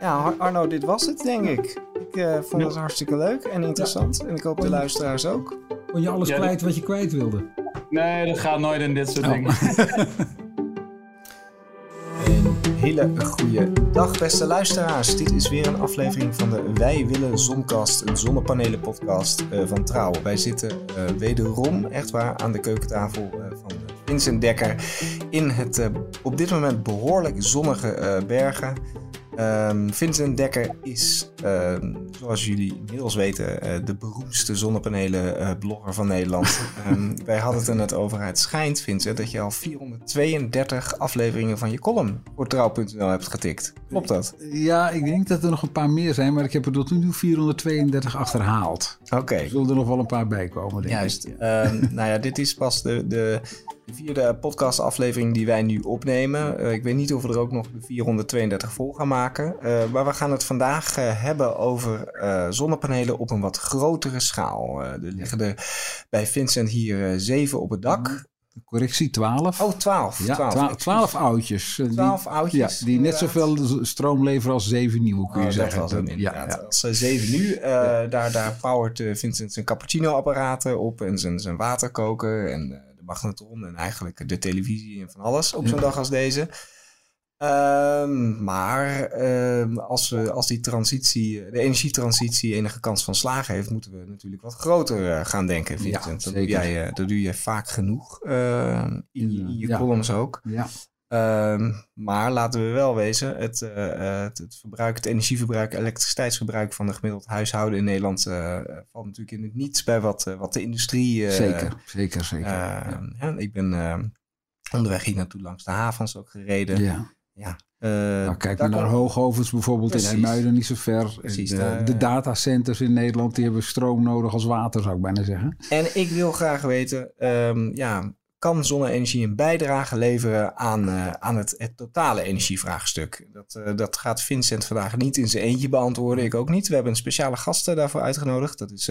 Ja, Arno, dit was het, denk ik. Ik uh, vond het hartstikke leuk en interessant. En ik hoop de luisteraars ook. Kon je alles kwijt wat je kwijt wilde? Nee, dat gaat nooit in dit soort oh. dingen. Een hele goede dag, beste luisteraars. Dit is weer een aflevering van de Wij Willen Zonkast, een zonnepanelen-podcast uh, van Trouw. Wij zitten uh, wederom, echt waar, aan de keukentafel uh, van Vincent Dekker in het op dit moment behoorlijk zonnige Bergen. Um, Vincent Dekker is, ehm, zoals jullie inmiddels weten, uh, de beroemdste zonnepanelen-blogger uh, van Nederland. um, wij hadden het er net over. Het schijnt, Vincent, dat je al 432 afleveringen van je column voor trouw.nl hebt getikt. Klopt dat? Ja, ik denk dat er nog een paar meer zijn, maar ik heb er tot nu toe 432 achterhaald. Oké. Er zullen er nog wel een paar bij komen, denk Juist. nou ja, dit is pas de, de de vierde podcastaflevering die wij nu opnemen. Uh, ik weet niet of we er ook nog de 432 vol gaan maken. Uh, maar we gaan het vandaag uh, hebben over zonnepanelen op een wat grotere schaal. er liggen er bij Vincent hier zeven op het dak. Correctie, 12. Oh, 12. Ja, 12, 12 oudjes. 12 oudjes. Ja, die net zoveel stroom leveren als 7 nieuwe, kun je oh, zeggen. Dat was hem, ja, ja. Als 7 nu, uh, daar, daar powert Vincent zijn cappuccino-apparaten op en zijn, zijn waterkoker en magnetron en eigenlijk de televisie en van alles op zo'n dag als deze. Um, maar um, als, we, als die transitie, de energietransitie enige kans van slagen heeft, moeten we natuurlijk wat groter uh, gaan denken, Vincent. Ja, dat, doe jij, uh, dat doe je vaak genoeg uh, in, in, je columns ook. Ja. Um, maar laten we wel wezen, het, uh, het, het, verbruik, het energieverbruik, elektriciteitsverbruik van een gemiddeld huishouden in Nederland uh, valt natuurlijk in het niets bij wat, uh, wat de industrie. zeker, zeker, zeker. Ja. Ja, ik ben onderweg hier naartoe langs de havens ook gereden. Ja. ja. nou, kijk maar naar Hoogovens bijvoorbeeld Precies. in IJmuiden, niet zo ver. Precies, de, de datacenters in Nederland die hebben stroom nodig als water, zou ik bijna zeggen. En ik wil graag weten, um, ja, kan zonne-energie een bijdrage leveren aan, uh, aan het, totale energievraagstuk? Dat, uh, dat gaat Vincent vandaag niet in zijn eentje beantwoorden, ik ook niet. We hebben een speciale gast daarvoor uitgenodigd. Dat is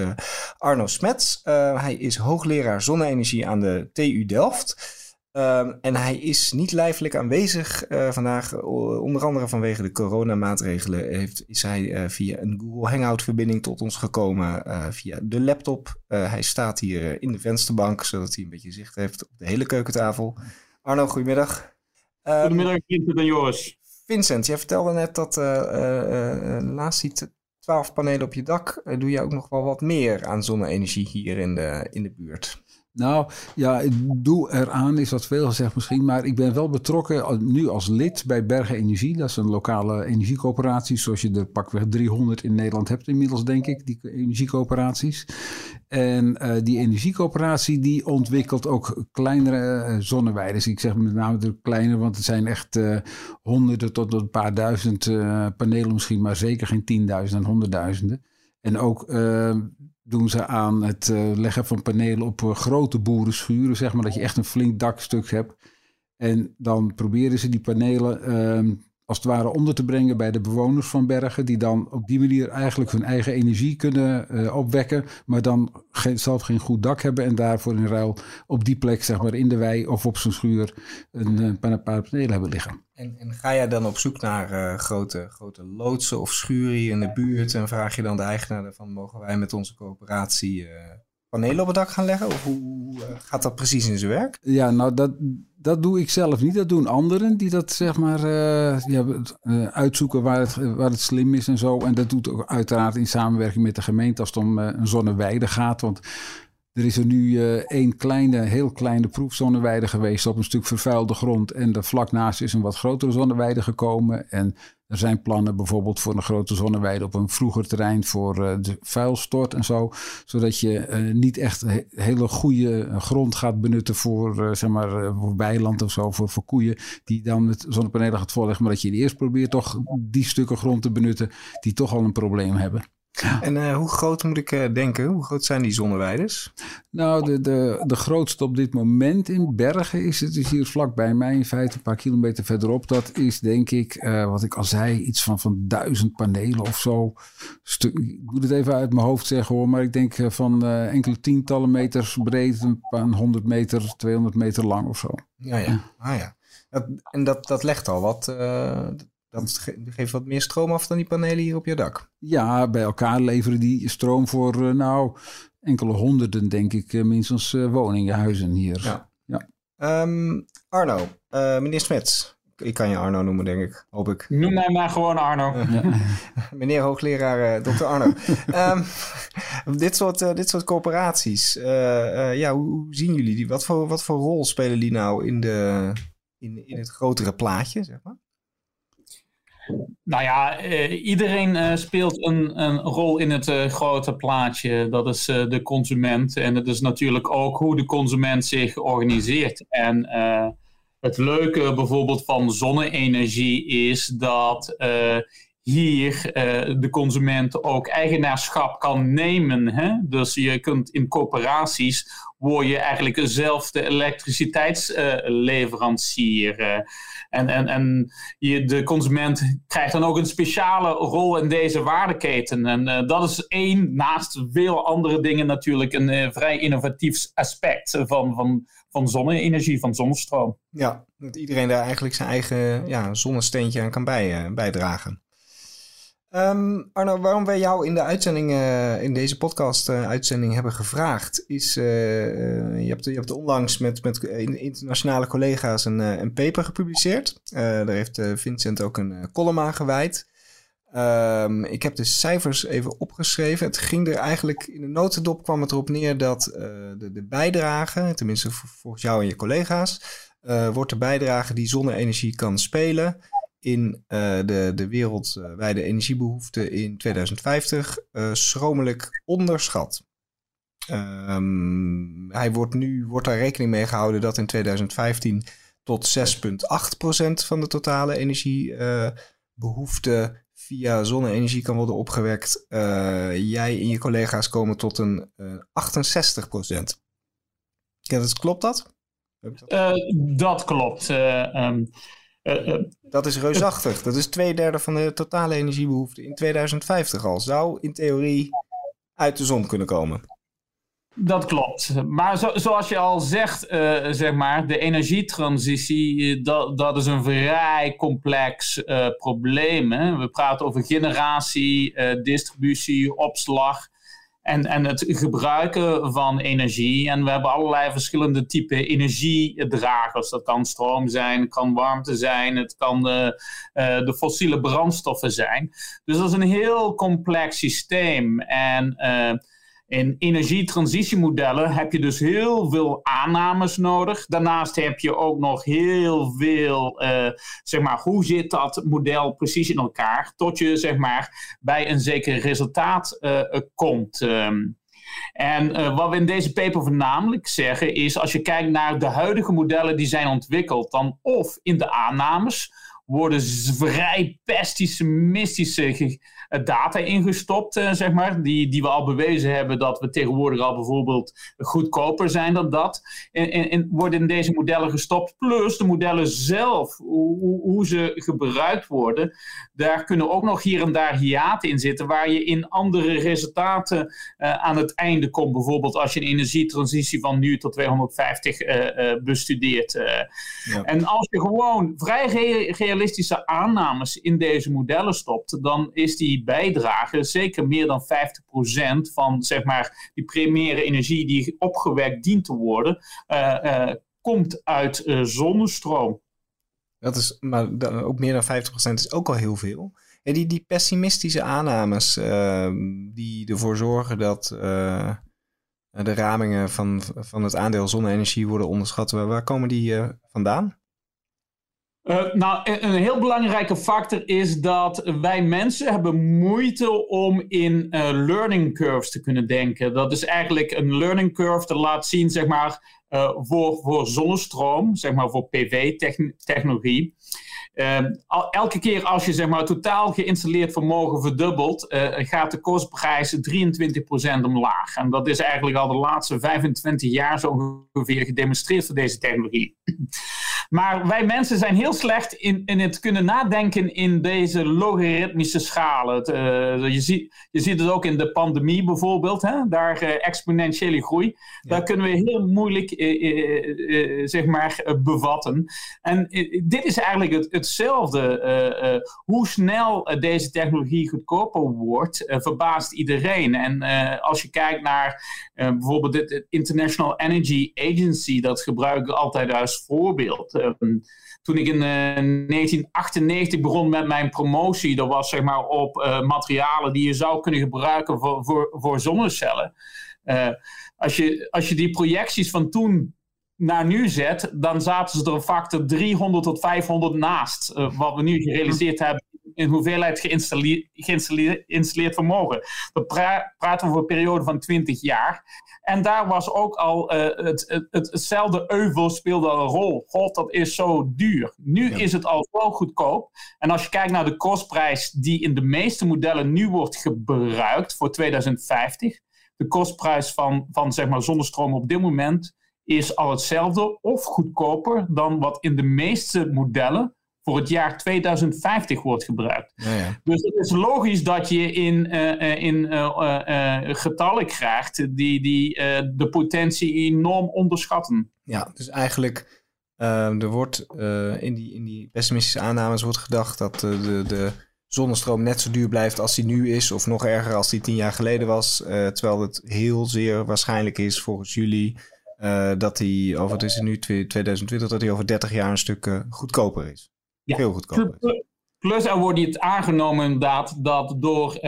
Arno Smets. hij is hoogleraar zonne-energie aan de TU Delft. Um, en hij is niet lijfelijk aanwezig uh, vandaag, onder andere vanwege de coronamaatregelen. Heeft, is hij uh, via een Google Hangout-verbinding tot ons gekomen uh, via de laptop. hij staat hier in de vensterbank, zodat hij een beetje zicht heeft op de hele keukentafel. Arno, goedemiddag. Um, goedemiddag, Vincent en Joris. Vincent, jij vertelde net dat naast die twaalf panelen op je dak, doe je ook nog wel wat meer aan zonne-energie hier in de, in de buurt. Nou ja, doe eraan, is wat veel gezegd misschien. Maar ik ben wel betrokken nu als lid bij Bergen Energie. Dat is een lokale energiecoöperatie. Zoals je er pakweg 300 in Nederland hebt inmiddels, denk ik, die energiecoöperaties. En uh, die energiecoöperatie die ontwikkelt ook kleinere uh. Ik zeg met name de kleine, want het zijn echt uh, honderden tot een paar duizend panelen misschien. Maar zeker geen tienduizenden en honderdduizenden. En ook doen ze aan het uh, leggen van panelen op uh, grote boerenschuren, zeg maar, dat je echt een flink dakstuk hebt. En dan proberen ze die panelen uh, als het ware onder te brengen bij de bewoners van bergen, die dan op die manier eigenlijk hun eigen energie kunnen uh, opwekken, maar dan geen, zelf geen goed dak hebben en daarvoor in ruil op die plek, zeg maar, in de wei of op zijn schuur een, een paar panelen hebben liggen. En, en, ga jij dan op zoek naar uh, grote, grote loodsen of schuren in de buurt en vraag je dan de eigenaar van mogen wij met onze coöperatie uh, panelen op het dak gaan leggen? Of hoe gaat dat precies in zijn werk? Ja, nou dat, dat doe ik zelf niet. Dat doen anderen die dat zeg maar ja, uitzoeken waar het, waar het slim is en zo. En dat doet ook uiteraard in samenwerking met de gemeente als het om een zonneweide gaat. Want er is er nu uh, één kleine, heel kleine proefzonneweide geweest op een stuk vervuilde grond. En er vlak naast is een wat grotere zonneweide gekomen. En er zijn plannen bijvoorbeeld voor een grote zonneweide op een vroeger terrein voor uh, de vuilstort en zo. Zodat je uh, niet echt hele goede grond gaat benutten voor, zeg maar, voor weiland of zo, voor, voor koeien. Die dan met zonnepanelen gaat voorleggen. Maar dat je eerst probeert toch die stukken grond te benutten die toch al een probleem hebben. En uh, hoe groot moet ik uh, denken? Hoe groot zijn die zonneweiders? Nou, de, de, de grootste op dit moment in Bergen is het is hier vlakbij mij, in feite een paar kilometer verderop. Dat is denk ik, uh, wat ik al zei, iets van, van duizend panelen of zo. Stuk, ik moet het even uit mijn hoofd zeggen hoor, maar ik denk van enkele tientallen meters breed, een paar honderd meter, 200 meter lang of zo. Ja, ja. Ah, ja. Dat, en dat, dat legt al wat dat geeft wat meer stroom af dan die panelen hier op je dak. Ja, bij elkaar leveren die stroom voor nou enkele honderden, denk ik, minstens woningen, huizen hier. Ja. ja. Um, Arno, meneer Smets, ik kan je Arno noemen, denk ik. Hoop ik. Noem mij maar gewoon Arno. Meneer hoogleraar uh, Dr. Arno. um, dit, soort, uh, dit soort corporaties, uh, ja, hoe, hoe, zien jullie die? Wat voor, wat voor rol spelen die nou in, de, in, in het grotere plaatje, zeg maar? Nou ja, iedereen speelt een, een rol in het grote plaatje. Dat is de consument. En het is natuurlijk ook hoe de consument zich organiseert. En het leuke bijvoorbeeld van zonne-energie is dat hier de consument ook eigenaarschap kan nemen. Hè? Dus je kunt in coöperaties word je eigenlijk zelf de elektriciteitsleverancier. En en, en de consument krijgt dan ook een speciale rol in deze waardeketen. En dat is één, naast veel andere dingen natuurlijk, een vrij innovatief aspect van, van van zonne-energie, van zonnestroom. Ja, dat iedereen daar eigenlijk zijn eigen ja, zonnesteentje aan kan bij, uh, bijdragen. Um, Arno, waarom wij jou in de uitzending, uh, in deze podcast-uitzending uh, hebben gevraagd, is: uh, je, hebt, je hebt onlangs met, met internationale collega's een, een paper gepubliceerd. daar heeft Vincent ook een column aan gewijd. Um, ik heb de cijfers even opgeschreven. Het ging er eigenlijk in de notendop kwam het erop neer dat de, de bijdrage, tenminste volgens jou en je collega's, wordt de bijdrage die zonne-energie kan spelen in uh, de, de wereldwijde energiebehoefte in 2050 schromelijk onderschat. Um, hij wordt nu wordt daar rekening mee gehouden dat in 2015 tot 6,8% van de totale energiebehoefte via zonne-energie kan worden opgewekt. Jij en je collega's komen tot een uh, 68 procent. Ja, dat, klopt dat? Dat klopt. Um, dat is reusachtig. Dat is twee derde van de totale energiebehoefte in 2050 al. Zou in theorie uit de zon kunnen komen. Dat klopt. Maar zo, zoals je al zegt, uh, zeg maar, de energietransitie, eh, dat, dat is een vrij complex uh, probleem. Hè? We praten over generatie, uh, distributie, opslag en, en het gebruiken van energie. En we hebben allerlei verschillende typen energiedragers. Dat kan stroom zijn, het kan warmte zijn, het kan de, de fossiele brandstoffen zijn. Dus dat is een heel complex systeem. En in energietransitiemodellen heb je dus heel veel aannames nodig. Daarnaast heb je ook nog heel veel, uh, zeg maar, hoe zit dat model precies in elkaar, tot je, zeg maar, bij een zeker resultaat uh, komt. Um, en uh, wat we in deze paper voornamelijk zeggen is, als je kijkt naar de huidige modellen die zijn ontwikkeld, dan of in de aannames worden vrij pessimistische eh, data ingestopt, uh, zeg maar. Die, die we al bewezen hebben dat we tegenwoordig al bijvoorbeeld goedkoper zijn dan dat. En, en, en worden in deze modellen gestopt. Plus de modellen zelf, hoe, hoe ze gebruikt worden. Daar kunnen ook nog hier en daar hiaten in zitten. Waar je in andere resultaten uh, aan het einde komt. Bijvoorbeeld als je een energietransitie van nu tot 250 bestudeert. Ja. En als je gewoon vrij realistische aannames in deze modellen stopt. Dan is die bijdragen, zeker meer dan 50% van zeg maar, die primaire energie die opgewekt dient te worden, uh, uh, komt uit uh, zonnestroom. Dat is, maar ook meer dan 50% is ook al heel veel. En die, die pessimistische aannames ehm, die ervoor zorgen dat de ramingen van, van het aandeel zonne-energie worden onderschat, waar komen die vandaan? Uh, nou, een heel belangrijke factor is dat wij mensen hebben moeite om in uh, learning curves te kunnen denken. Dat is eigenlijk een learning curve te laat zien, zeg maar, uh, voor, voor zonnestroom, zeg maar voor PV-technologie. Ehm, elke keer als je zeg maar, totaal geïnstalleerd vermogen verdubbelt, gaat de kostprijs 23% omlaag. En dat is eigenlijk al de laatste 25 jaar zo ongeveer gedemonstreerd voor deze technologie. Maar wij mensen zijn heel slecht in, in het kunnen nadenken in deze logaritmische schalen. Uh, je, ziet, je ziet het ook in de pandemie bijvoorbeeld, hè? daar uh, exponentiële groei. Daar kunnen we heel moeilijk uh, zeg maar, bevatten. En dit is eigenlijk het, hetzelfde. hoe snel deze technologie goedkoper wordt, verbaast iedereen. En als je kijkt naar bijvoorbeeld het International Energy Agency, dat gebruik ik altijd als voorbeeld. Toen ik in 1998 eh, begon met mijn promotie, dat was zeg maar op uh, materialen die je zou kunnen gebruiken voor, voor, voor zonnecellen. Uh, als, je, als je die projecties van toen naar nu zet, dan zaten ze er een factor 300 tot 500 naast. wat we nu gerealiseerd hebben in hoeveelheid geïnstalleerd, vermogen. Dan praten we over een periode van 20 jaar. En daar was ook al uh, het, het, hetzelfde euvel speelde een rol. God, dat is zo duur. Nu is het al zo goedkoop. En als je kijkt naar de kostprijs die in de meeste modellen nu wordt gebruikt voor 2050. De kostprijs van, van zeg maar zonnestroom op dit moment is al hetzelfde of goedkoper dan wat in de meeste modellen voor het jaar 2050 wordt gebruikt. Ja, ja. Dus het is logisch dat je in, uh, in uh, getallen krijgt die, die de potentie enorm onderschatten. Ja, dus eigenlijk er wordt in, die, in die pessimistische aannames wordt gedacht dat de, de zonnestroom net zo duur blijft als die nu is, of nog erger als die tien jaar geleden was. terwijl het heel zeer waarschijnlijk is volgens jullie. dat die over, het is nu 2020, dat die over 30 jaar een stuk goedkoper is. Ja. Heel goedkoop. Plus er wordt iets aangenomen inderdaad dat door uh,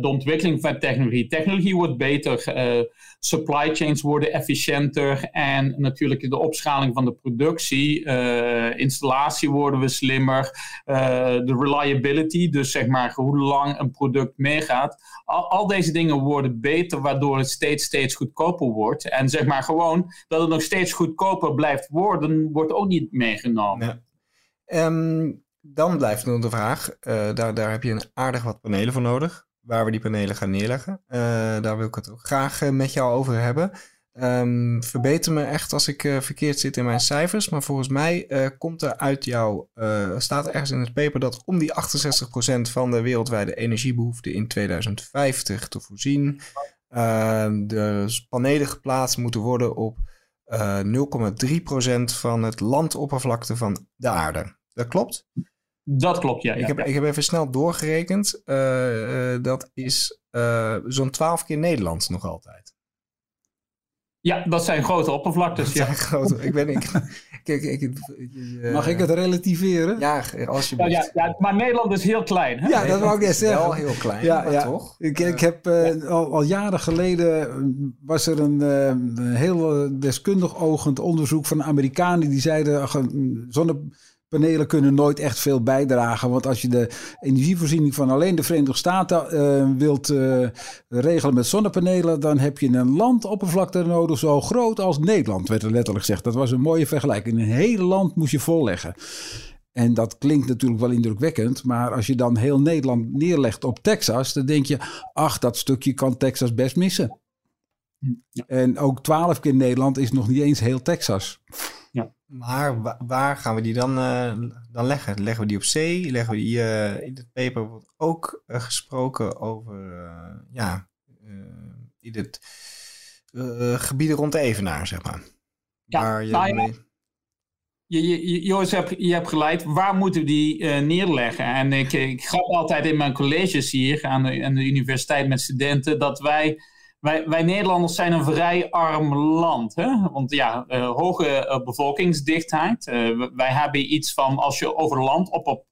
de ontwikkeling van technologie, technologie wordt beter, uh, supply chains worden efficiënter en natuurlijk de opschaling van de productie, uh, installatie worden we slimmer, de reliability, dus zeg maar hoe lang een product meegaat. Al, al, deze dingen worden beter, waardoor het steeds, steeds goedkoper wordt. En zeg maar gewoon dat het nog steeds goedkoper blijft worden, wordt ook niet meegenomen. Ja. Ehm, dan blijft nog de vraag, uh, daar, daar heb je een aardig wat panelen voor nodig. Waar we die panelen gaan neerleggen. Uh, daar wil ik het ook graag uh, met jou over hebben. Um, verbeter me echt als ik verkeerd zit in mijn cijfers. Maar volgens mij komt er uit jouw. staat ergens in het paper dat om die 68% van de wereldwijde energiebehoefte in 2050 te voorzien. de panelen geplaatst moeten worden op 0,3% van het landoppervlakte van de aarde. Dat klopt? Dat klopt, ja. Ik, heb, ja. ik heb even snel doorgerekend. Uh, uh, dat is uh, zo'n twaalf keer Nederland nog altijd. Ja, dat zijn grote oppervlaktes. Dat ja. zijn grote. Ik ben, ik, kijk, ik, Mag ik het relativeren? Ja, alsjeblieft. Ja, ja, ja, maar Nederland is heel klein. Hè? Ja, dat wou ik net zeggen. Wel heel klein, ja, ja. toch? Ik, ik heb al, al, jaren geleden was er een, heel deskundig ogend onderzoek van Amerikanen die zeiden zonne panelen kunnen nooit echt veel bijdragen. Want als je de energievoorziening van alleen de Verenigde Staten uh, wilt uh, regelen met zonnepanelen, dan heb je een landoppervlakte nodig zo groot als Nederland, werd er letterlijk gezegd. Dat was een mooie vergelijking. Een hele land moest je volleggen. En dat klinkt natuurlijk wel indrukwekkend, maar als je dan heel Nederland neerlegt op Texas, dan denk je, ach, dat stukje kan Texas best missen. Ja. En ook twaalf keer Nederland is nog niet eens heel Texas. Maar waar gaan we die dan, uh, dan leggen? Leggen we die op zee? Leggen we die uh, in het paper wordt ook uh, gesproken over ja, in het gebieden rond de Evenaar, zeg maar. Ja, waar je, nou, je, je, Joris, je, je hebt geleid. Waar moeten we die neerleggen? En ik, ik grap altijd in mijn colleges hier aan de, aan de universiteit met studenten dat wij wij, wij Nederlanders zijn een vrij arm land. Hè? Want ja, uh, hoge uh, bevolkingsdichtheid. Uh, wij hebben iets van, als je over land op op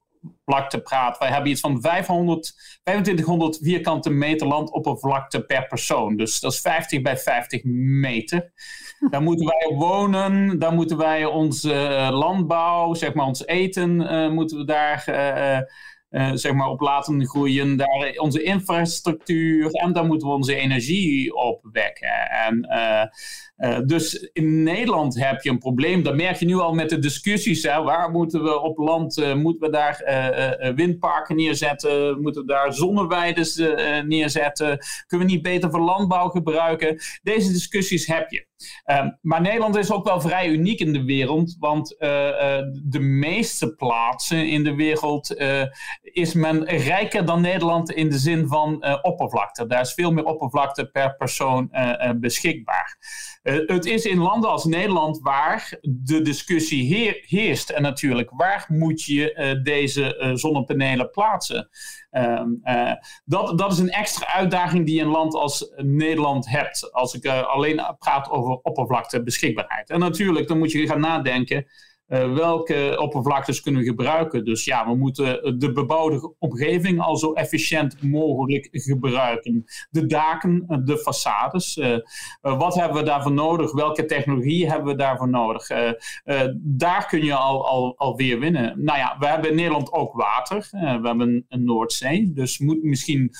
vlakte praat, wij hebben iets van 500, 2500 vierkante meter landoppervlakte per persoon. Dus dat is 50 bij 50 meter. Daar moeten wij wonen, daar moeten wij onze landbouw, zeg maar ons eten, moeten we daar uh, zeg maar op laten groeien. Daar onze infrastructuur en daar moeten we onze energie op wekken. En, uh, dus in Nederland heb je een probleem. Dat merk je nu al met de discussies. Hè. Waar moeten we op land, moeten we daar windparken neerzetten? Moeten we daar zonneweiden neerzetten? Kunnen we niet beter voor landbouw gebruiken? Deze discussies heb je. Ehm, maar Nederland is ook wel vrij uniek in de wereld, want de meeste plaatsen in de wereld is men rijker dan Nederland in de zin van oppervlakte. Daar is veel meer oppervlakte per persoon beschikbaar. Het is in landen als Nederland waar de discussie heerst. En natuurlijk, waar moet je deze zonnepanelen plaatsen? Ehm, eh, dat, dat is een extra uitdaging die een land als Nederland hebt. Als ik alleen praat over oppervlakte beschikbaarheid. En natuurlijk, dan moet je gaan nadenken. Uh, welke oppervlaktes kunnen we gebruiken? Dus ja, we moeten de bebouwde omgeving al zo efficiënt mogelijk gebruiken. De daken, de façades. Uh, wat hebben we daarvoor nodig? Welke technologie hebben we daarvoor nodig? Daar kun je al, al, alweer winnen. Nou ja, we hebben in Nederland ook water. we hebben een Noordzee. Dus moet misschien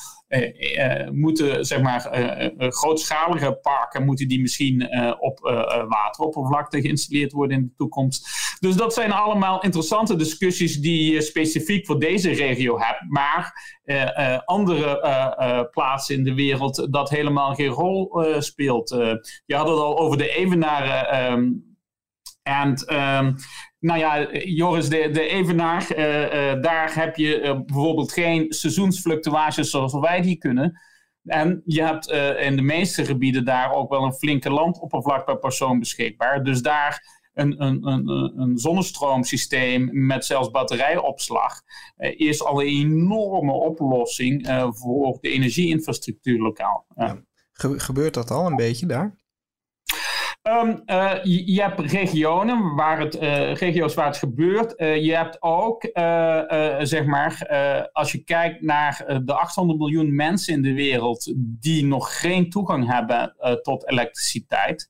moeten zeg maar, uh, grootschalige parken moeten die misschien op wateroppervlakte geïnstalleerd worden in de toekomst. Dus dat zijn allemaal interessante discussies die je specifiek voor deze regio hebt. Maar andere plaatsen in de wereld dat helemaal geen rol speelt. je had het al over de evenaren. Um, en um, nou ja, Joris, de, de Evenaar, uh, uh, daar heb je uh, bijvoorbeeld geen seizoensfluctuaties zoals wij die kunnen. En je hebt in de meeste gebieden daar ook wel een flinke landoppervlak per persoon beschikbaar. Dus daar een, een, een, een zonnestroomsysteem met zelfs batterijopslag is al een enorme oplossing voor de energieinfrastructuur lokaal. Gebeurt dat al een beetje daar? Um, uh, je, hebt waar het, uh, regio's waar het gebeurt. Uh, je hebt ook, zeg maar, als je kijkt naar de 800 miljoen mensen in de wereld die nog geen toegang hebben tot elektriciteit.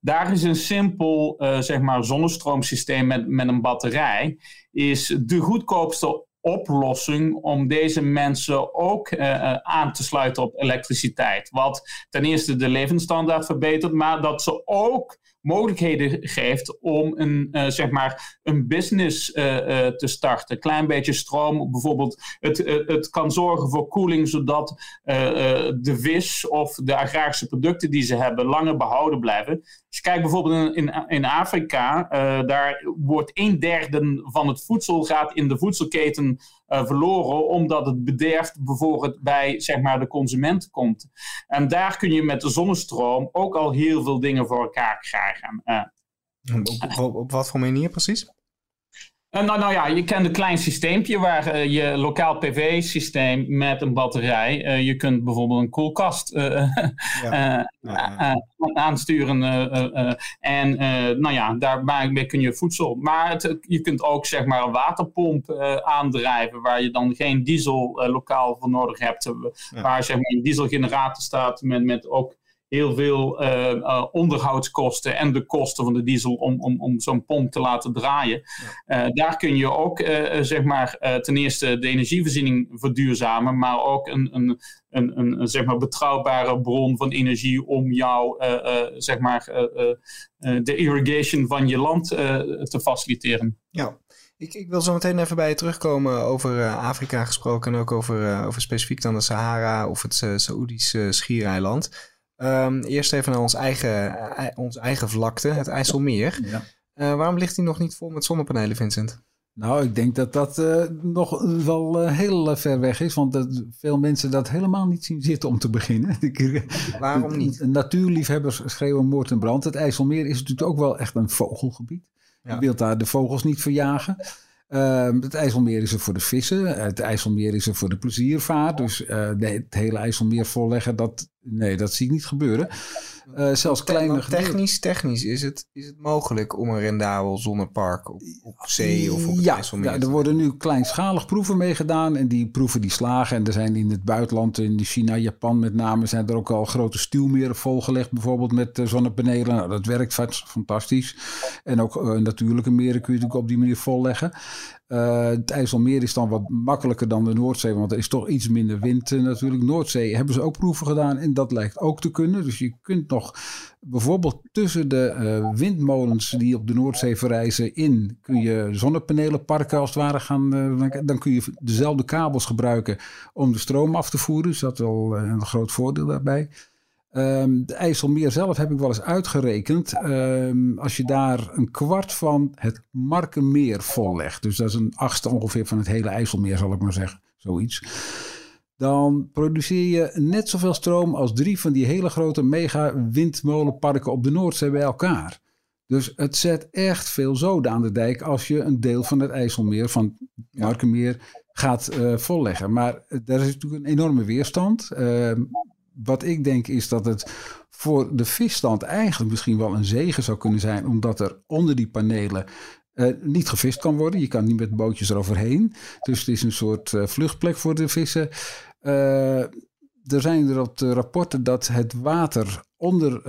Daar is een simpel, zeg maar, zonnestroomsysteem met, met een batterij is de goedkoopste oplossing om deze mensen ook uh, aan te sluiten op elektriciteit. Wat ten eerste de levensstandaard verbetert, maar dat ze ook mogelijkheden geeft om een, uh, zeg maar een business uh, uh, te starten. Klein beetje stroom, bijvoorbeeld. Het, het kan zorgen voor koeling, zodat de vis of de agrarische producten die ze hebben langer behouden blijven. Als je kijkt bijvoorbeeld in, in, in Afrika, daar wordt een derde van het voedsel gaat in de voedselketen uh, verloren, omdat het bederf bijvoorbeeld bij zeg maar, de consument komt. En daar kun je met de zonnestroom ook al heel veel dingen voor elkaar krijgen. Op, op, wat voor manier precies? Uh, nou, nou ja, je kent een klein systeempje waar uh, je lokaal PV-systeem met een batterij. Uh, je kunt bijvoorbeeld een koelkast ja. ja. aansturen. en nou ja, daarbij kun je voedsel. Maar het, je kunt ook zeg maar een waterpomp aandrijven waar je dan geen diesel lokaal voor nodig hebt. Waar zeg maar een dieselgenerator staat met, met ook heel veel uh, onderhoudskosten en de kosten van de diesel om, om, om zo'n pomp te laten draaien. Ja. Uh, daar kun je ook zeg maar, ten eerste de energievoorziening verduurzamen, maar ook een, een, een, een, zeg maar betrouwbare bron van energie om jou zeg maar, de irrigation van je land te faciliteren. Ja. Ik, ik, wil zo meteen even bij je terugkomen over Afrika gesproken en ook over, over specifiek dan de Sahara of het Saoedische schiereiland. Um, eerst even naar ons eigen, uh, ons eigen vlakte, het IJsselmeer. Ja. Uh, waarom ligt hij nog niet vol met zonnepanelen, Vincent? Nou, ik denk dat dat uh, nog wel heel ver weg is. Want dat veel mensen dat helemaal niet zien zitten om te beginnen. waarom niet? Natuurliefhebbers schreeuwen moord en brand. Het IJsselmeer is natuurlijk ook wel echt een vogelgebied. Je wilt daar de vogels niet verjagen. Uh, het IJsselmeer is er voor de vissen. Het IJsselmeer is er voor de pleziervaart. Dus uh, het hele IJsselmeer volleggen, dat, nee, dat zie ik niet gebeuren. Uh, zelfs kleine technisch, technisch is het, is het mogelijk om een rendabel zonnepark op, op zee of op het ja, Ja, er worden nu kleinschalig proeven mee gedaan. En die proeven die slagen. En er zijn in het buitenland, in China, Japan met name, zijn er ook al grote stuwmeren volgelegd. Bijvoorbeeld met zonnepanelen. Nou, dat werkt fantastisch. En ook natuurlijke meren kun je natuurlijk op die manier volleggen. Uh, het IJsselmeer is dan wat makkelijker dan de Noordzee, want er is toch iets minder wind uh, natuurlijk. Noordzee hebben ze ook proeven gedaan en dat lijkt ook te kunnen. Dus je kunt nog bijvoorbeeld tussen de uh, windmolens die op de Noordzee verrijzen in, kun je zonnepanelenparken als het ware gaan. dan kun je dezelfde kabels gebruiken om de stroom af te voeren. Dus dat is wel een groot voordeel daarbij. Um, de IJsselmeer zelf heb ik wel eens uitgerekend. Um, als je daar een kwart van het Markenmeer vollegt. Dus dat is een achtste ongeveer van het hele IJsselmeer, zal ik maar zeggen. Zoiets. Dan produceer je net zoveel stroom als drie van die hele grote mega windmolenparken op de Noordzee bij elkaar. Dus het zet echt veel zoden aan de dijk als je een deel van het IJsselmeer, van Markenmeer, gaat uh, volleggen. Maar daar is natuurlijk een enorme weerstand. Uh, wat ik denk is dat het voor de visstand eigenlijk misschien wel een zegen zou kunnen zijn, omdat er onder die panelen uh, niet gevist kan worden. Je kan niet met bootjes eroverheen. Dus het is een soort uh, vluchtplek voor de vissen. Uh, er zijn er op de rapporten dat het water onder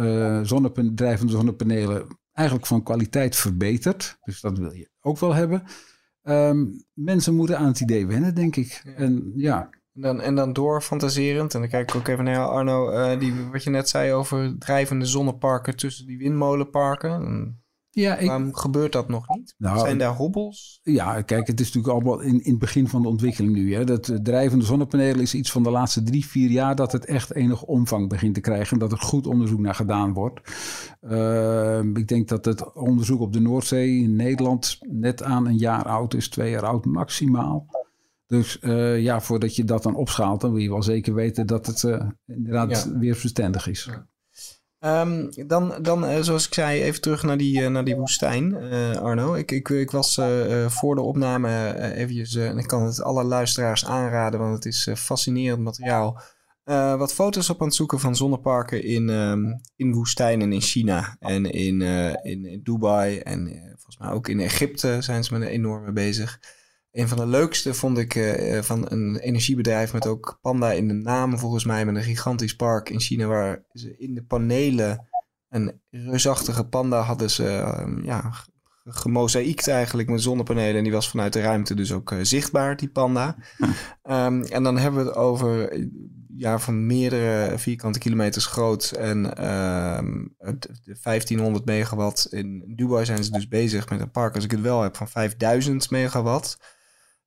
zonnepan drijvende zonnepanelen eigenlijk van kwaliteit verbetert. Dus dat wil je ook wel hebben. Um, mensen moeten aan het idee wennen, denk ik. En ja. En dan, en dan doorfantaserend, en dan kijk ik ook even naar Arno, uh, die, wat je net zei over drijvende zonneparken tussen die windmolenparken. Ja, ik, Waarom gebeurt dat nog niet? Nou, Zijn daar hobbels? Ja, kijk, het is natuurlijk allemaal in, in het begin van de ontwikkeling nu. Hè. Dat drijvende zonnepanelen is iets van de laatste drie, vier jaar dat het echt enig omvang begint te krijgen. En dat er goed onderzoek naar gedaan wordt. Uh, ik denk dat het onderzoek op de Noordzee in Nederland net aan een jaar oud is, twee jaar oud maximaal. Dus uh, ja, voordat je dat dan opschaalt, dan wil je wel zeker weten dat het uh, inderdaad ja. weer verstandig is. Ja. Um, dan, dan uh, zoals ik zei, even terug naar die, naar die woestijn, Arno. Ik, ik, ik was voor de opname eventjes, en ik kan het alle luisteraars aanraden, want het is fascinerend materiaal. wat foto's op aan het zoeken van zonneparken in, um, in woestijnen in China en in, in, in, Dubai en volgens mij ook in Egypte zijn ze met een enorme bezig. Een van de leukste vond ik uh, van een energiebedrijf met ook panda in de naam, volgens mij, met een gigantisch park in China, waar ze in de panelen een reusachtige panda hadden ze uh, ja, gemozaïekt eigenlijk met zonnepanelen. En die was vanuit de ruimte dus ook uh, zichtbaar, die panda. um, en dan hebben we het over ja, van meerdere vierkante kilometers groot. En um, 1500 megawatt. In Dubai zijn ze dus bezig met een park, als ik het wel heb, van 5000 megawatt.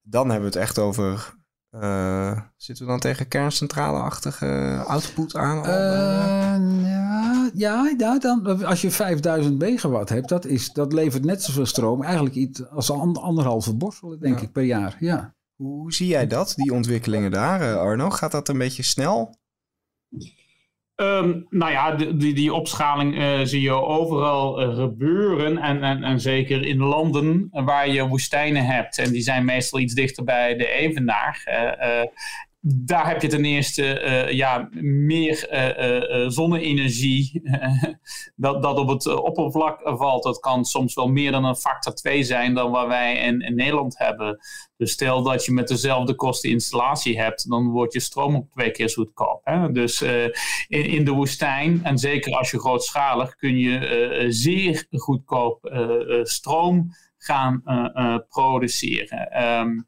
Dan hebben we het echt over. Uh, zitten we dan tegen kerncentrale-achtige output aan? Uh, ja, ja, ja dan, als je 5000 megawatt hebt, dat, is, dat levert net zoveel stroom. Eigenlijk iets als anderhalve borstel, denk ja. ik, per jaar. Ja. Hoe zie jij dat, die ontwikkelingen daar, Arno? Gaat dat een beetje snel? Um, nou ja, die, die opschaling uh, zie je overal uh, gebeuren. En, en, en zeker in landen waar je woestijnen hebt. En die zijn meestal iets dichter bij de evenaar. Daar heb je ten eerste uh, ja, meer uh, zonne-energie dat, dat op het oppervlak valt. Dat kan soms wel meer dan een factor 2 zijn dan wat wij in, in Nederland hebben. Dus stel dat je met dezelfde kosten installatie hebt, dan wordt je stroom ook twee keer zo goedkoop. Dus in, in de woestijn, en zeker als je grootschalig, kun je zeer goedkoop stroom gaan produceren. Um,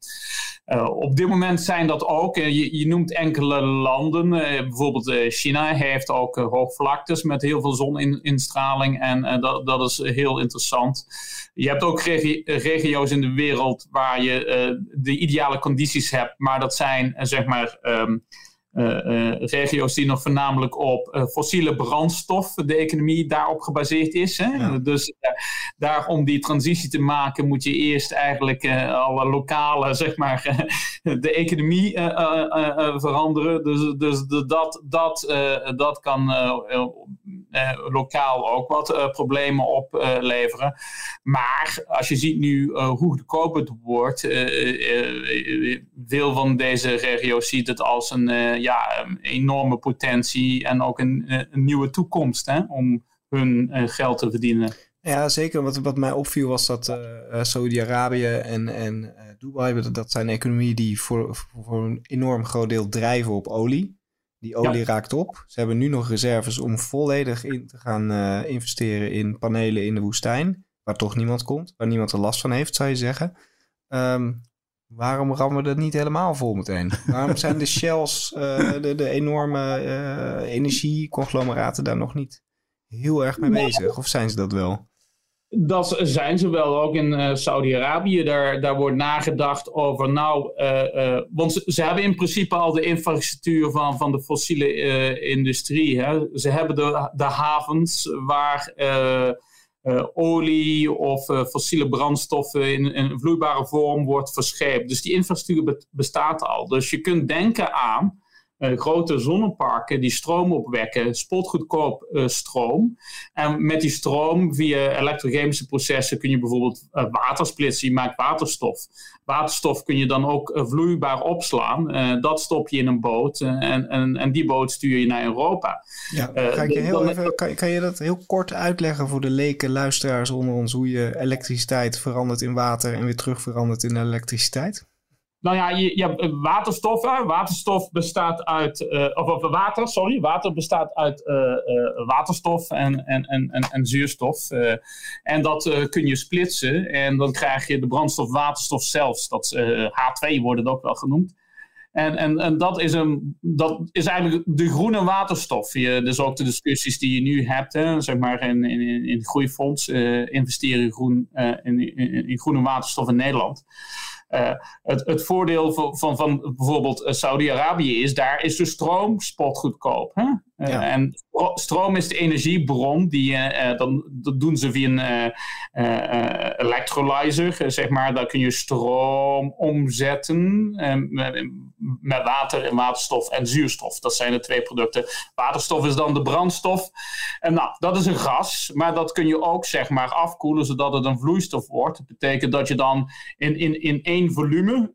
uh, op dit moment zijn dat ook, je, je, noemt enkele landen, bijvoorbeeld China heeft ook hoogvlaktes met heel veel zoninstraling en dat, dat is heel interessant. Je hebt ook regi regio's in de wereld waar je de ideale condities hebt, maar dat zijn zeg maar uh, regio's die nog voornamelijk op uh, fossiele brandstof, de economie daarop gebaseerd is. Hè? Ja. Dus daar om die transitie te maken moet je eerst eigenlijk alle lokale, zeg maar, de economie veranderen. Dus, dus de, dat, dat, dat kan lokaal ook wat problemen opleveren. Maar als je ziet nu hoe goedkoop het wordt, veel van deze regio's ziet het als een ja, enorme potentie en ook een, een nieuwe toekomst hè, om hun geld te verdienen. Ja, zeker. Wat, wat mij opviel was dat Saudi-Arabië en, en Dubai, dat zijn economieën die voor, voor een enorm groot deel drijven op olie. Die olie ja. raakt op. Ze hebben nu nog reserves om volledig in te gaan investeren in panelen in de woestijn. Waar toch niemand komt, waar niemand er last van heeft, zou je zeggen. Um, Waarom rammen we dat niet helemaal vol meteen? Waarom zijn de shells, uh, de, de, enorme uh, energieconglomeraten daar nog niet heel erg mee bezig? Of zijn ze dat wel? Dat zijn ze wel, ook in uh, Saudi-Arabië. Daar, daar wordt nagedacht over, nou, uh, want ze, ze, hebben in principe al de infrastructuur van, van de fossiele industrie. Hè. Ze hebben de, de havens waar olie of fossiele brandstoffen in, in vloeibare vorm wordt verscheept. Dus die infrastructuur bestaat al. Dus je kunt denken aan uh, grote zonneparken die stroom opwekken, spotgoedkoop uh, stroom. En met die stroom via elektrochemische processen kun je bijvoorbeeld uh, water splitsen. Je maakt waterstof. Waterstof kun je dan ook vloeibaar opslaan. dat stop je in een boot en, en, en die boot stuur je naar Europa. Ja, ga ik je heel even, kan, kan je dat heel kort uitleggen voor de leken luisteraars onder ons hoe je elektriciteit verandert in water en weer terug verandert in elektriciteit? Nou ja, je, je hebt eh, waterstof. Waterstof bestaat uit. Uh, of, of, water, sorry. Water bestaat uit uh, waterstof en, en, en, en, zuurstof. en dat kun je splitsen. En dan krijg je de brandstof waterstof zelfs. Dat H2 wordt het ook wel genoemd. En, en, en dat, is een, dat is eigenlijk de groene waterstof. Je, dus ook de discussies die je nu hebt, hè, zeg maar in, in, in groeifonds, investeren groen, in, in, in groene waterstof in Nederland. Uh, het, het voordeel van, van, van bijvoorbeeld eh, Saudi-Arabië is, daar is de stroom spotgoedkoop. Hè? Uh, En stroom is de energiebron, die, uh, dan, dat doen ze via een electrolyzer, zeg maar. Daar kun je stroom omzetten met, met water en waterstof en zuurstof. Dat zijn de twee producten. Waterstof is dan de brandstof. En nou, dat is een gas, maar dat kun je ook zeg maar afkoelen zodat het een vloeistof wordt. Dat betekent dat je dan in, in, in één volume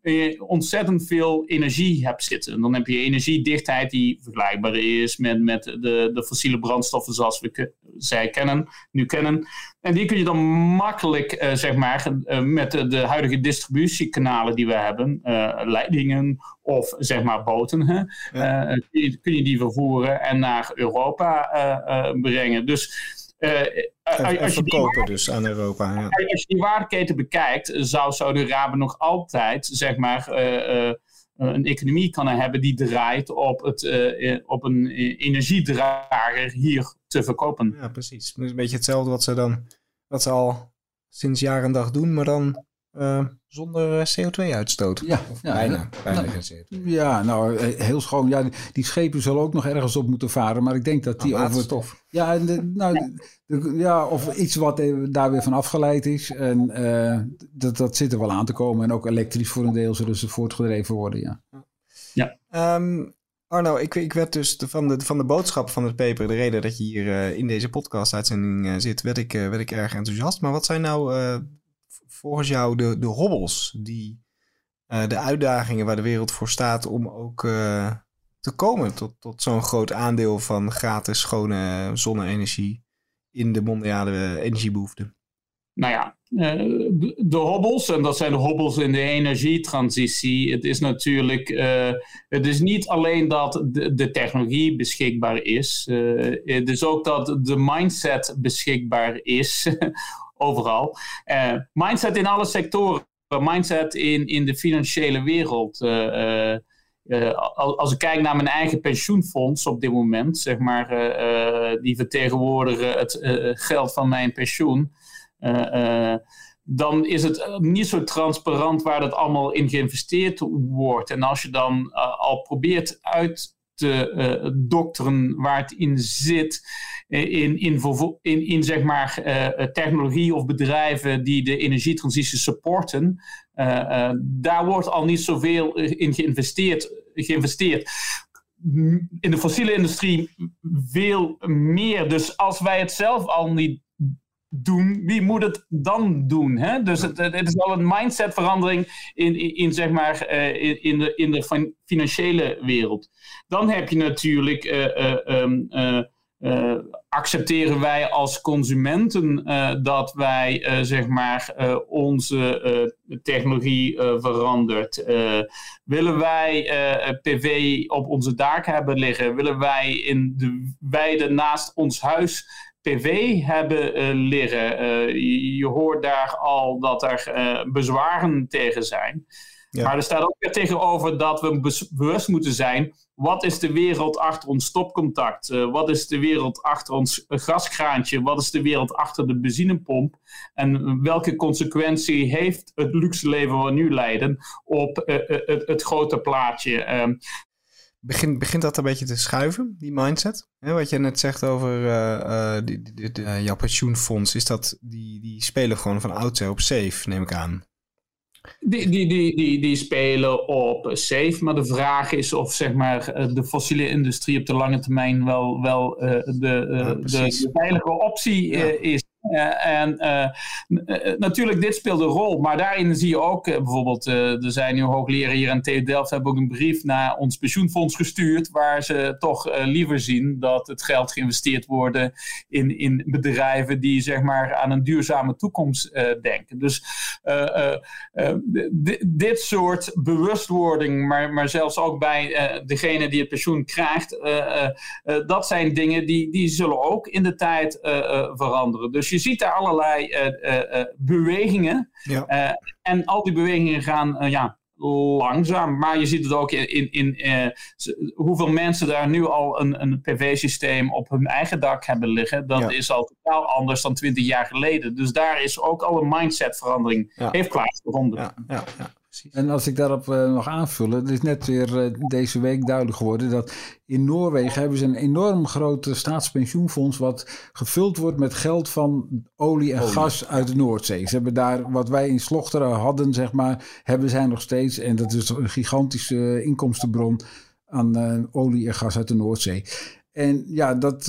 ontzettend veel energie hebt zitten. En dan heb je energiedichtheid die vergelijkbaar is met de, de fossiele brandstoffen zoals we zij kennen, nu kennen. En die kun je dan makkelijk, uh, zeg maar, uh, met de, de, huidige distributiekanalen die we hebben, uh, leidingen of zeg maar boten, hè, ja. kun je die vervoeren en naar Europa brengen. Dus als, als je die, dus aan Europa. Ja. Als je die waardeketen bekijkt, zou Saudi-Arabië nog altijd, zeg maar, een economie kan hebben die draait op, het, op een energiedrager hier te verkopen. Ja, precies. Is een beetje hetzelfde wat ze dan wat ze al sinds jaar en dag doen, maar dan uh, zonder eh, CO2-uitstoot. Ja, ja, bijna. bijna nou, CO2. Ja, nou, eh, heel schoon. Ja, die schepen zullen ook nog ergens op moeten varen, maar ik denk dat die nou, over... Stof. Ja, de, nou, de, ja, of iets wat daar weer van afgeleid is. En uh, dat, dat zit er wel aan te komen. En ook elektrisch voor een deel zullen ze voortgedreven worden, ja. Ja. Um, Arno, ik, ik werd dus van de, van de boodschap van het paper, de reden dat je hier uh, in deze podcast-uitzending uh, zit, werd ik, uh, werd ik erg enthousiast. Maar wat zijn nou volgens jou de, de hobbels, die, de uitdagingen waar de wereld voor staat om ook te komen tot, tot zo'n groot aandeel van gratis schone zonne-energie in de mondiale energiebehoeften? Nou ja, eh, de hobbels, en dat zijn de hobbels in de energietransitie. Het is natuurlijk, het is niet alleen dat de, technologie beschikbaar is, het is ook dat de mindset beschikbaar is, overal. mindset in alle sectoren, mindset in, in de financiële wereld. als ik kijk naar mijn eigen pensioenfonds op dit moment, zeg maar, die vertegenwoordigen het geld van mijn pensioen. Eh, eh, dan is het eh, niet zo transparant waar dat allemaal in geïnvesteerd wordt. En als je dan al probeert uit te dokteren waar het in zit, in, in, in, zeg maar, technologie of bedrijven die de energietransitie supporten, daar wordt al niet zoveel in geïnvesteerd. geïnvesteerd in de fossiele industrie veel meer. Dus als wij het zelf al niet doen, wie moet het dan doen? Hè? Dus het, het is wel een mindsetverandering in, in, in zeg maar, in, de, in de financiële wereld. Dan heb je natuurlijk, uh, accepteren wij als consumenten dat wij zeg maar, onze technologie verandert? willen wij PV op onze daken hebben liggen? Willen wij in de weide naast ons huis PV hebben liggen. Je, je, hoort daar al dat er bezwaren tegen zijn. Maar er staat ook weer tegenover dat we bewust moeten zijn. Wat is de wereld achter ons stopcontact? Uh, wat is de wereld achter ons gaskraantje? Wat is de wereld achter de benzinepomp? En welke consequentie heeft het luxe leven we nu leiden op uh, het, het, grote plaatje? Ehm, begint, begint dat een beetje te schuiven, die mindset? wat je net zegt over uh, jouw pensioenfonds, is dat, die, die spelen gewoon van oudsher op safe, neem ik aan. Die, die, die, die, die spelen op safe, maar de vraag is of zeg maar, eh, de fossiele industrie op de lange termijn wel, wel uh, de, de, de, veilige optie is. Uh, en uh, natuurlijk, dit speelt een rol. Maar daarin zie je ook bijvoorbeeld, er zijn nu hoogleraren hier aan TU Delft, hebben ook een brief naar ons pensioenfonds gestuurd, waar ze toch liever zien dat het geld geïnvesteerd wordt in, in bedrijven die zeg maar aan een duurzame toekomst denken. Dus dit soort bewustwording, maar, maar zelfs ook bij degene die het pensioen krijgt, dat zijn dingen die, die zullen ook in de tijd veranderen. Dus je ziet daar allerlei uh, uh, bewegingen. Ja. en al die bewegingen gaan ja, langzaam. Maar je ziet het ook in, in, in hoeveel mensen daar nu al een, een PV-systeem op hun eigen dak hebben liggen. Dat is al totaal anders dan twintig jaar geleden. Dus daar is ook al een mindsetverandering ja. heeft plaatsgevonden. Ja, ja, ja. En als ik daarop uh, nog aanvullen, het is net weer uh, deze week duidelijk geworden dat in Noorwegen hebben ze een enorm groot staatspensioenfonds wat gevuld wordt met geld van olie en gas uit de Noordzee. Ze hebben daar wat wij in Slochteren hadden, zeg maar, hebben zij nog steeds. En dat is een gigantische inkomstenbron aan uh, olie en gas uit de Noordzee. En ja, dat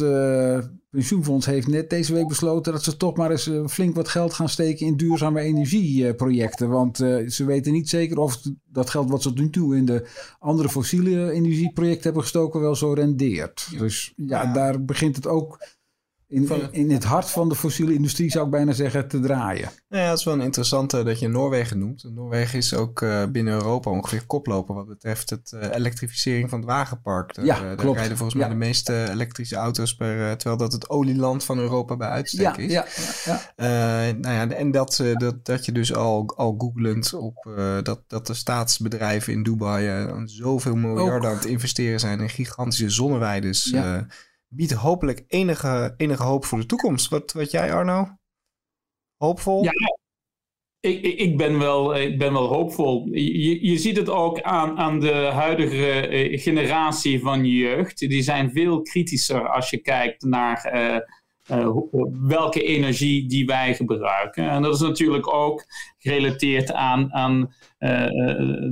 pensioenfonds heeft net deze week besloten dat ze toch maar eens eh, flink wat geld gaan steken in duurzame energieprojecten. Want uh, ze weten niet zeker of dat geld wat ze tot nu toe in de andere fossiele energieprojecten hebben gestoken wel zo rendeert. Dus ja, daar begint het ook in, in het hart van de fossiele industrie zou ik bijna zeggen te draaien. Nou ja, het is wel een interessante dat je Noorwegen noemt. Noorwegen is ook uh, binnen Europa ongeveer koploper wat betreft het uh, elektrificering van het wagenpark. Daar, ja, uh, klopt. rijden volgens mij de meeste elektrische auto's per, terwijl dat het olieland van Europa bij uitstek is. Ja, ja, ja. nou ja, en dat, dat, dat je dus al, al googlend op dat, dat de staatsbedrijven in Dubai zoveel miljarden aan het investeren zijn in gigantische zonneweiden. Biedt hopelijk enige, enige hoop voor de toekomst. Wat, wat jij, Arno? Hoopvol? Ja, ik, ik, ben, wel, ik ben wel hoopvol. Je, je ziet het ook aan, aan de huidige eh, generatie van jeugd. Die zijn veel kritischer als je kijkt naar uh, welke energie die wij gebruiken. En dat is natuurlijk ook gerelateerd aan, aan uh,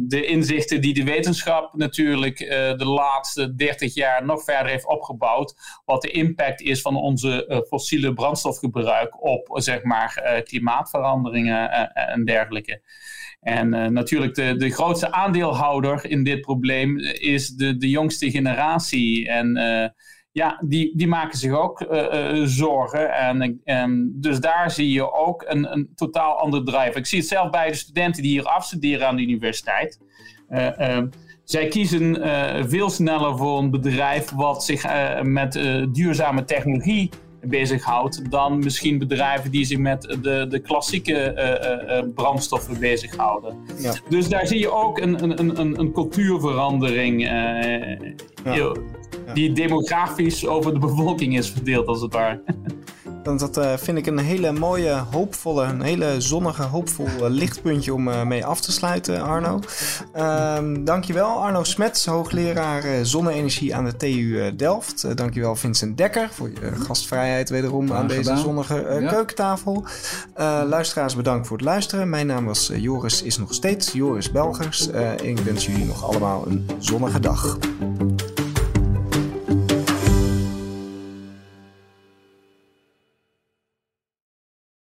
de inzichten die de wetenschap natuurlijk de laatste 30 jaar nog verder heeft opgebouwd. Wat de impact is van onze fossiele brandstofgebruik op zeg maar, klimaatveranderingen en dergelijke. En natuurlijk de, de grootste aandeelhouder in dit probleem is de, de jongste generatie. En ja, die, die maken zich ook uh, uh, zorgen. En, en, dus daar zie je ook een, een totaal ander drive. Ik zie het zelf bij de studenten die hier afstuderen aan de universiteit. Uh, zij kiezen veel sneller voor een bedrijf wat zich met duurzame technologie bezighoudt dan misschien bedrijven die zich met de, de klassieke brandstoffen bezighouden. Ja. Dus daar zie je ook een, een, een, een cultuurverandering. Ja die demografisch over de bevolking is verdeeld, als het ware. Dan dat uh, vind ik een hele mooie, hoopvolle, een hele zonnige, hoopvol uh, lichtpuntje om uh, mee af te sluiten, Arno. Um, dankjewel, Arno Smets, hoogleraar zonne-energie aan de TU Delft. dankjewel, Vincent Dekker, voor je gastvrijheid wederom aan deze zonnige ja. keukentafel. luisteraars, bedankt voor het luisteren. Mijn naam was Joris, is nog steeds Joris Belgers. ik wens jullie nog allemaal een zonnige dag.